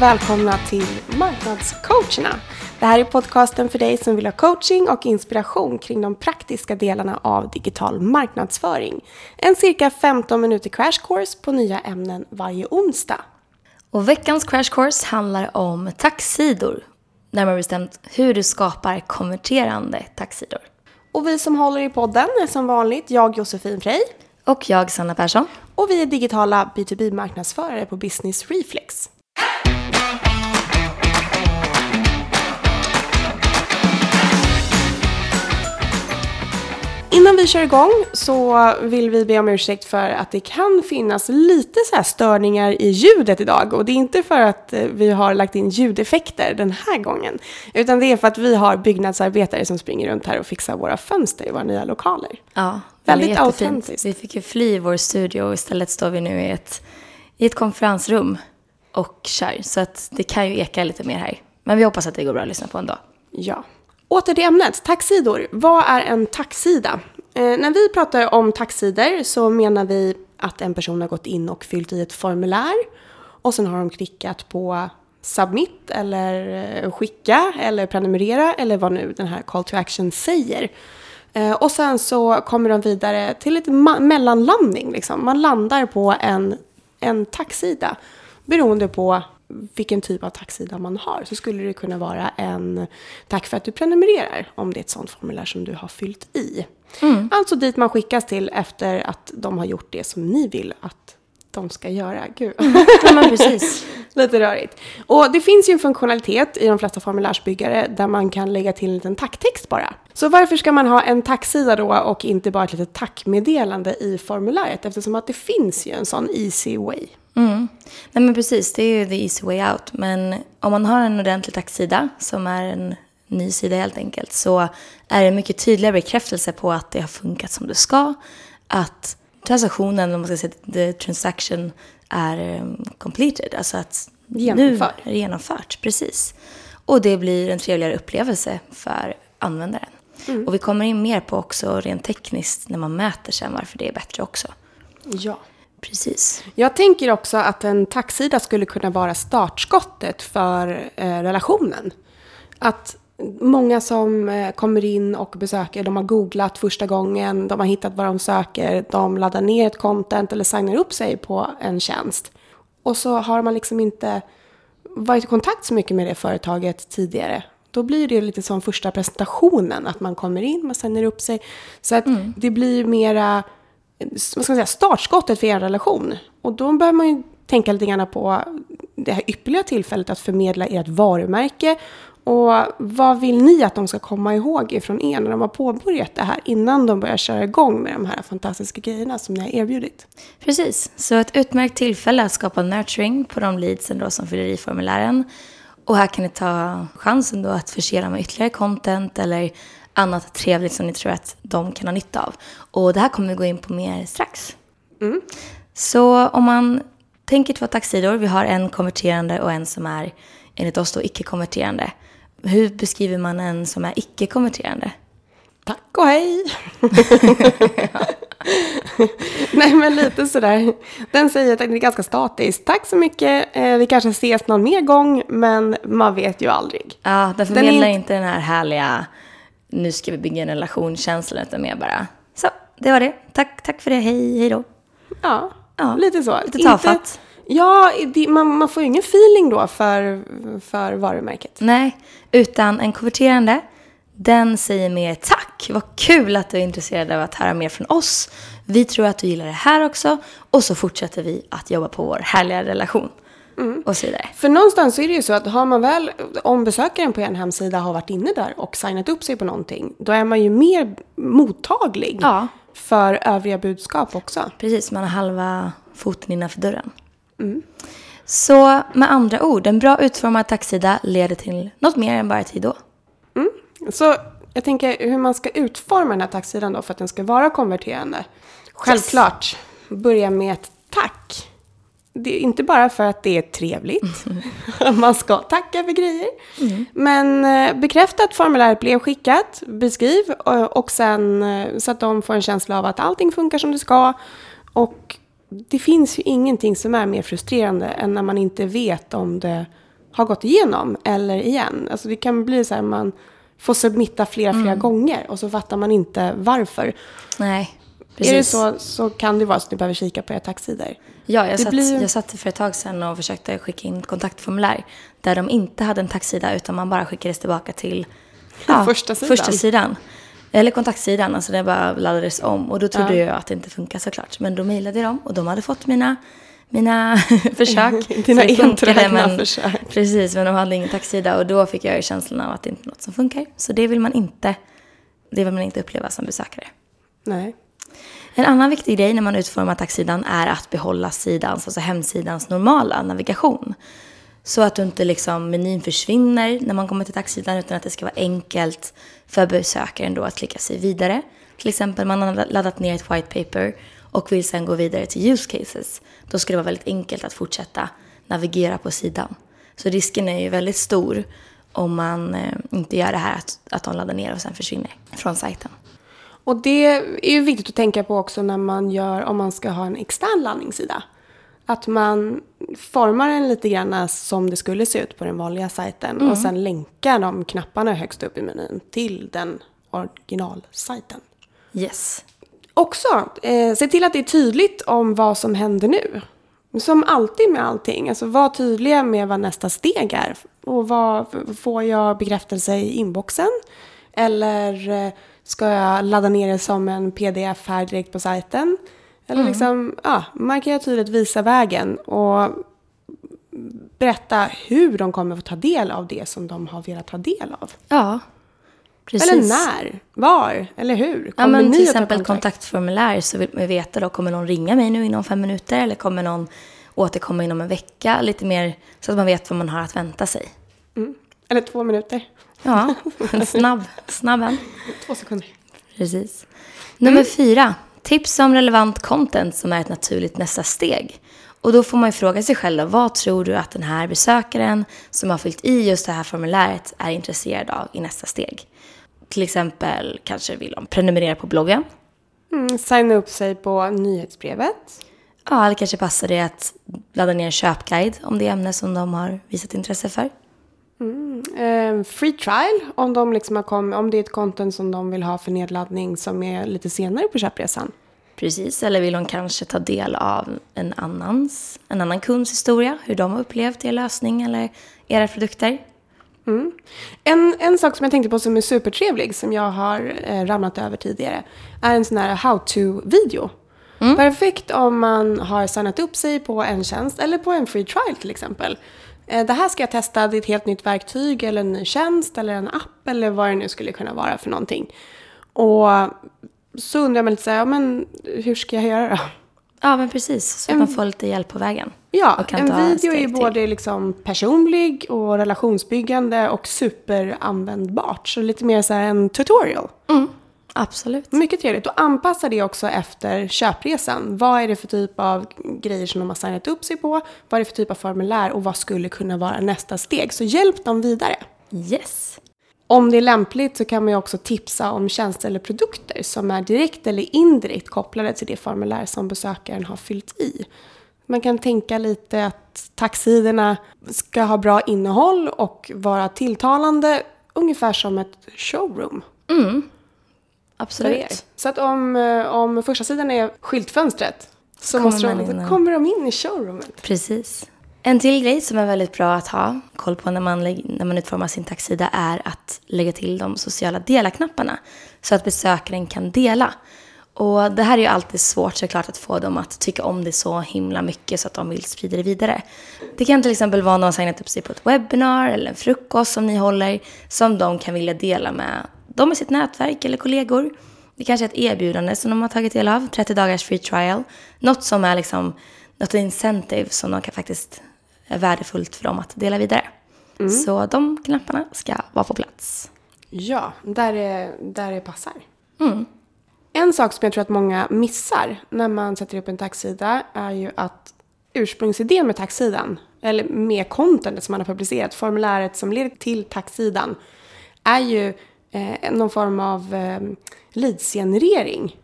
välkomna till Marknadscoacherna. Det här är podcasten för dig som vill ha coaching och inspiration kring de praktiska delarna av digital marknadsföring. En cirka 15 minuter crash course på nya ämnen varje onsdag. Och veckans crash course handlar om taxsidor. Närmare bestämt hur du skapar konverterande taxsidor. Och vi som håller i podden är som vanligt jag Josefin Frey. Och jag Sanna Persson. Och vi är digitala B2B-marknadsförare på Business Reflex. Innan vi kör igång så vill vi be om ursäkt för att det kan finnas lite så störningar i ljudet idag. Och det är inte för att eh, vi har lagt in ljudeffekter den här gången. Utan det är för att vi har byggnadsarbetare som springer runt här och fixar våra fönster i våra nya lokaler. Ja, Väldigt autentiskt. Vi fick ju fly i vår studio och istället står vi nu i ett, i ett konferensrum och kör. Så att det kan ju eka lite mer här. Men vi hoppas att det går bra att lyssna på ändå. Ja. Åter till ämnet, taxidor. Vad är en taxida? Eh, när vi pratar om taxsidor så menar vi att en person har gått in och fyllt i ett formulär och sen har de klickat på submit eller eh, skicka eller prenumerera eller vad nu den här call to action säger. Eh, och sen så kommer de vidare till ett mellanlandning. Liksom. Man landar på en, en taxida beroende på vilken typ av taxsida man har så skulle det kunna vara en tack för att du prenumererar om det är ett sånt formulär som du har fyllt i. Mm. Alltså dit man skickas till efter att de har gjort det som ni vill att de ska göra. Gud. Ja, men precis. Lite rörigt. Och det finns ju en funktionalitet i de flesta formulärsbyggare där man kan lägga till en liten tacktext bara. Så varför ska man ha en tacksida då och inte bara ett litet tackmeddelande i formuläret? Eftersom att det finns ju en sån easy way. Mm. Nej men precis, det är ju the easy way out. Men om man har en ordentlig tacksida som är en ny sida helt enkelt så är det mycket tydligare bekräftelse på att det har funkat som det ska. Att transaktionen, om man ska säga the transaction, är um, completed. Alltså att genomfört. nu är det genomfört. Precis. Och det blir en trevligare upplevelse för användaren. Mm. Och vi kommer in mer på också rent tekniskt när man mäter sen varför det är bättre också. Ja. Precis. Jag tänker också att en taxsida skulle kunna vara startskottet för eh, relationen. Att många som eh, kommer in och besöker, de har googlat första gången, de har hittat vad de söker, de laddar ner ett content eller signar upp sig på en tjänst. Och så har man liksom inte varit i kontakt så mycket med det företaget tidigare. Då blir det lite som första presentationen, att man kommer in, man signar upp sig. Så att mm. det blir mera vad ska man säga, startskottet för er relation. Och då behöver man ju tänka lite grann på det här ypperliga tillfället att förmedla ert varumärke. Och vad vill ni att de ska komma ihåg ifrån er när de har påbörjat det här innan de börjar köra igång med de här fantastiska grejerna som ni har erbjudit? Precis, så ett utmärkt tillfälle att skapa nurturing på de leadsen då som fyller i formulären. Och här kan ni ta chansen då att förse dem med ytterligare content eller annat trevligt som ni tror att de kan ha nytta av. Och det här kommer vi gå in på mer strax. Mm. Så om man tänker två taxidor, vi har en konverterande och en som är enligt oss då icke-konverterande. Hur beskriver man en som är icke-konverterande? Tack och hej! Nej men lite sådär. Den säger att det är ganska statiskt. Tack så mycket, eh, vi kanske ses någon mer gång men man vet ju aldrig. Ja, den förmedlar den är... inte den här härliga nu ska vi bygga en relationskänsla utan mer bara så, det var det. Tack, tack för det, hej, hej då. Ja, ja. lite så. Lite tafatt. Inte, ja, det, man, man får ju ingen feeling då för, för varumärket. Nej, utan en konverterande, den säger mer tack, vad kul att du är intresserad av att höra mer från oss. Vi tror att du gillar det här också och så fortsätter vi att jobba på vår härliga relation. Mm. Och så vidare. För någonstans är det ju så att har man väl, om besökaren på en hemsida har varit inne där och signat upp sig på någonting, då är man ju mer mottaglig ja. för övriga budskap också. Precis, man har halva foten innanför dörren. Mm. Så med andra ord, en bra utformad taxsida leder till något mer än bara tid då. Mm. Så jag tänker hur man ska utforma den här taxsidan då för att den ska vara konverterande. Självklart, yes. börja med ett tack det är inte bara för att det är trevligt. Mm. Man ska tacka för grejer. Mm. Men eh, bekräfta att formuläret blev skickat, beskriv och sen eh, så att de får en känsla av att allting funkar som det ska. Och det finns ju ingenting som är mer frustrerande än när man inte vet om det har gått igenom eller igen. Alltså det kan bli så här man får submitta flera, flera gånger och så fattar man inte varför. Nej, precis. Är det så, så kan det vara så att ni behöver kika på era taxsidor. Ja, jag Det satt, blir- jag satt för ett tag sedan och försökte skicka in ett kontaktformulär där de inte hade en taxsida utan man bara skickades tillbaka till Första sidan. första sidan. Eller kontaktsidan, alltså det bara laddades om. Och då trodde Ja. jag att det inte funkar såklart. Men då mejlade dem och de hade fått mina, mina försök. Dina funkade, enträgna försök. Precis, men de hade ingen taxsida och då fick jag ju känslan av att det inte är något som funkar. Så det vill man inte, det vill man inte uppleva som besökare. Nej. En annan viktig grej när man utformar taxidan är att behålla sidans, alltså hemsidans normala navigation. Så att du inte liksom menyn försvinner när man kommer till taxidan utan att det ska vara enkelt för besökaren då att klicka sig vidare. Till exempel man har laddat ner ett white paper och vill sedan gå vidare till use cases. Då ska det vara väldigt enkelt att fortsätta navigera på sidan. Så risken är ju väldigt stor om man eh, inte gör det här att, att de laddar ner och sen försvinner från sajten. Och det är ju viktigt att tänka på också när man gör, om man ska ha en extern landningssida. Att man formar den lite grann som det skulle se ut på den vanliga sajten och sen länkar de knapparna högst upp i menyn till den originalsajten. Yes. Också, eh, se till att det är tydligt om vad som händer nu. Som alltid med allting, alltså var tydliga med vad nästa steg är. Och vad, får jag bekräftelse i inboxen? Eller eh, ska jag ladda ner det som en pdf här direkt på sajten? Eller liksom, ja, markera tydligt, visa vägen och berätta hur de kommer få ta del av det som de har velat ta del av. Ja, precis. Eller när, var, eller hur? Ja, Kommer men ni till att exempel kontakt? kontaktformulär så vill man veta då, kommer någon ringa mig nu inom fem minuter eller kommer någon återkomma inom en vecka? Lite mer så att man vet vad man har att vänta sig. Mm. Eller två minuter. Ja, en snabb, snabb en. Två sekunder. Precis. Nummer fyra, tips om relevant content som är ett naturligt nästa steg. Och då får man ju fråga sig själv, då, vad tror du att den här besökaren som har fyllt i just det här formuläret är intresserad av i nästa steg? Till exempel kanske vill de prenumerera på bloggen. Mm, signa upp sig på nyhetsbrevet. Ja, eller kanske passar det att ladda ner en köpguide om det ämne som de har visat intresse för. Eh, free trial om, de liksom har kommit, om det är ett content som de vill ha för nedladdning som är lite senare på köpresan. Precis, eller vill de kanske ta del av en, annans, en annan kunds historia, hur de har upplevt er lösning eller era produkter. En, en sak som jag tänkte på som är supertrevlig, som jag har eh, ramlat över tidigare, är en sån här how-to-video. Perfekt om man har signat upp sig på en tjänst eller på en free trial till exempel. Eh, det här ska jag testa, det är ett helt nytt verktyg eller en ny tjänst eller en app eller vad det nu skulle kunna vara för någonting. Och så undrar man lite så här, ja, men hur ska jag göra då? Ja, men precis, så att man får lite hjälp på vägen. Ja, en video är både liksom personlig och relationsbyggande och superanvändbart. Så lite mer så här en tutorial. Absolut. Mycket trevligt. Och anpassa det också efter köpresan. Vad är det för typ av grejer som de har signat upp sig på? Vad är det för typ av formulär? Och vad skulle kunna vara nästa steg? Så hjälp dem vidare. Yes. Om det är lämpligt så kan man ju också tipsa om tjänster eller produkter som är direkt eller indirekt kopplade till det formulär som besökaren har fyllt i. Man kan tänka lite att taxsidorna ska ha bra innehåll och vara tilltalande, ungefär som ett showroom. er. Absolut. Så att om, eh, om första sidan är skyltfönstret så Kommer måste de, in kommer de in i showroomet. Precis. En till grej som är väldigt bra att ha koll på när man, när man utformar sin taxsida är att lägga till de sociala dela-knapparna så att besökaren kan dela. Och det här är ju alltid svårt såklart att få dem att tycka om det så himla mycket så att de vill sprida det vidare. Det kan till exempel vara någon har signat upp sig på ett webbinar eller en frukost som ni håller som de kan vilja dela med dem i sitt nätverk eller kollegor. Det kanske är ett erbjudande som de har tagit del av, 30 dagars free trial. Något som är liksom, något incentive som de kan faktiskt är värdefullt för dem att dela vidare. Så de knapparna ska vara på plats. Ja, där det, där det passar. En sak som jag tror att många missar när man sätter upp en taxsida är ju att ursprungsidén med taxsidan, eller med contentet som man har publicerat, formuläret som leder till taxsidan, är ju eh, någon form av eh, leadsgenerering.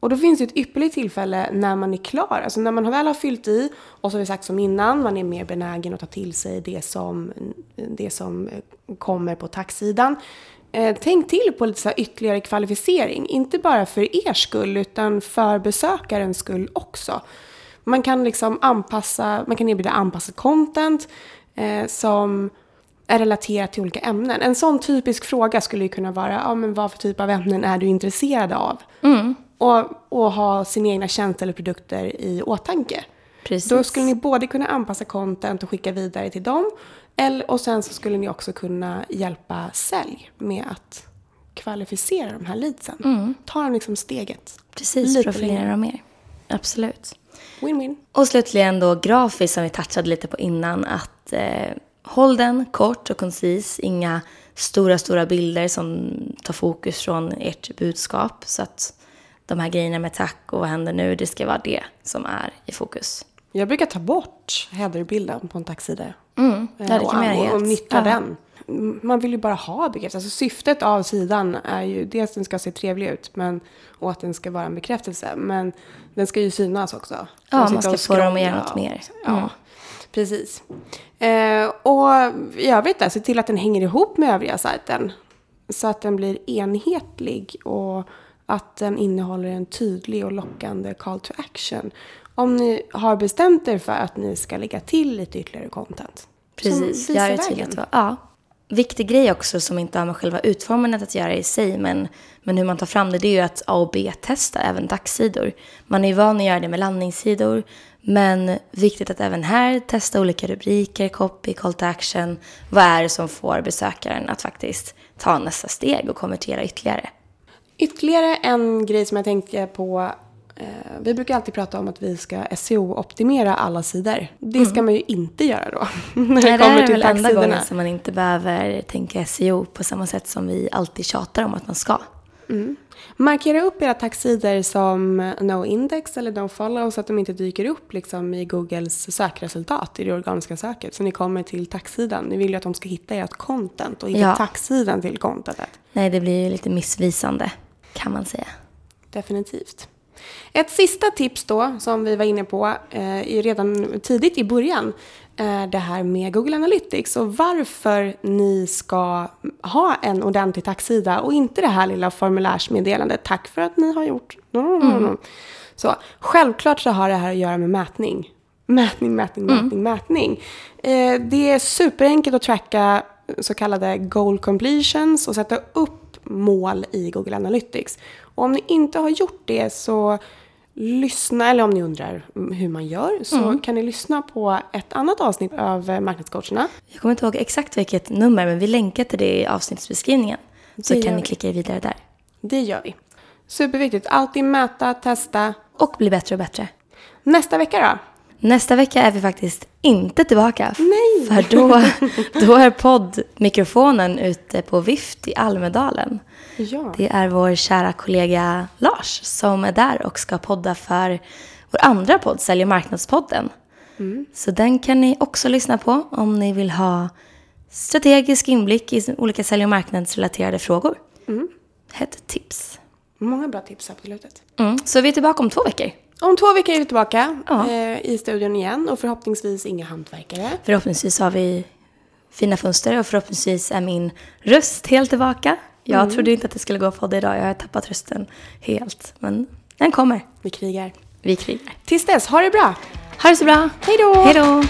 Och då finns det ett ypperligt tillfälle när man är klar. Alltså när man väl har fyllt i och så har vi sagt som innan, man är mer benägen att ta till sig det som, det som eh, kommer på tacksidan. Eh, tänk till på lite så ytterligare kvalificering. Inte bara för er skull utan för besökarens skull också. Man kan liksom anpassa, man kan erbjuda anpassad content eh, som är relaterat till olika ämnen. En sån typisk fråga skulle ju kunna vara, ja men vad för typ av ämnen är du intresserad av? Mm. Och, och ha sina egna tjänster eller produkter i åtanke. Precis. Då skulle ni både kunna anpassa content och skicka vidare till dem. Eller, och sen så skulle ni också kunna hjälpa sälj med att kvalificera de här leadsen. Mm. Ta dem liksom steget. Precis, profilera dem mer. Absolut. Win-win. Och slutligen då grafiskt som vi touchade lite på innan. Att eh, håll den kort och koncis. Inga stora, stora bilder som tar fokus från ert budskap. Så att de här grejerna med tack och vad händer nu, det ska vara det som är i fokus. Jag brukar ta bort headerbilden på en taxsida. Mm, ja, det kan man och, och nyttja ja. den. Man vill ju bara ha bekräftelse. Alltså syftet av sidan är ju dels att den ska se trevlig ut men, och att den ska vara en bekräftelse. Men den ska ju synas också. Ja, man ska få dem att göra något mer. Mm. Ja, precis. Eh, och i övrigt se till att den hänger ihop med övriga sajten. Så att den blir enhetlig och att den innehåller en tydlig och lockande call to action. Om ni har bestämt er för att ni ska lägga till lite ytterligare content. Precis, gör det tydligt. Ja. Viktig grej också som inte har med själva utformandet att göra i sig, men, men hur man tar fram det, det är ju att A och B-testa även dagssidor. Man är ju van att göra det med landningssidor, men viktigt att även här testa olika rubriker, copy, call to action. Vad är det som får besökaren att faktiskt ta nästa steg och konvertera ytterligare? Ytterligare en grej som jag tänker på. Eh, vi brukar alltid prata om att vi ska SEO-optimera alla sidor. Det ska mm. man ju inte göra då. När det, det kommer till är väl enda gången som man inte behöver tänka SEO på samma sätt som vi alltid tjatar om att man ska. Mm. Markera upp era taxsidor som no index eller no follow så att de inte dyker upp liksom i Googles sökresultat i det organiska söket. Så ni kommer till taxsidan. Ni vill ju att de ska hitta ert content och inte ja. taxsidan till contentet. Nej, det blir ju lite missvisande kan man säga. Definitivt. Ett sista tips då, som vi var inne på eh, redan tidigt i början, är det här med Google Analytics och varför ni ska ha en ordentlig tacksida och inte det här lilla formulärsmeddelandet. Tack för att ni har gjort... Mm. Så självklart så har det här att göra med mätning. Mätning, mätning, mm. mätning, mätning. Eh, det är superenkelt att tracka så kallade goal completions och sätta upp mål i Google Analytics. Och om ni inte har gjort det så lyssna, eller om ni undrar hur man gör, så mm. kan ni lyssna på ett annat avsnitt av Marknadscoacherna. Jag kommer inte ihåg exakt vilket nummer, men vi länkar till det i avsnittsbeskrivningen. Så det kan ni klicka vidare där. Det gör vi. Superviktigt. Alltid mäta, testa. Och bli bättre och bättre. Nästa vecka då? Nästa vecka är vi faktiskt inte tillbaka. Nej! För då, då är poddmikrofonen ute på vift i Almedalen. Ja. Det är vår kära kollega Lars som är där och ska podda för vår andra podd, Sälj och marknadspodden. Mm. Så den kan ni också lyssna på om ni vill ha strategisk inblick i olika sälj och marknadsrelaterade frågor. Mm. Ett tips. Många bra tips här på slutet. Mm. Så vi är tillbaka om två veckor. Om två veckor är vi tillbaka ja. eh, i studion igen och förhoppningsvis inga hantverkare. Förhoppningsvis har vi fina fönster och förhoppningsvis är min röst helt tillbaka. Jag mm. trodde inte att det skulle gå att podda idag. Jag har tappat rösten helt. Men den kommer. Vi krigar. Vi krigar. Tills dess, ha det bra. Ha det så bra. Hej då. Hej då.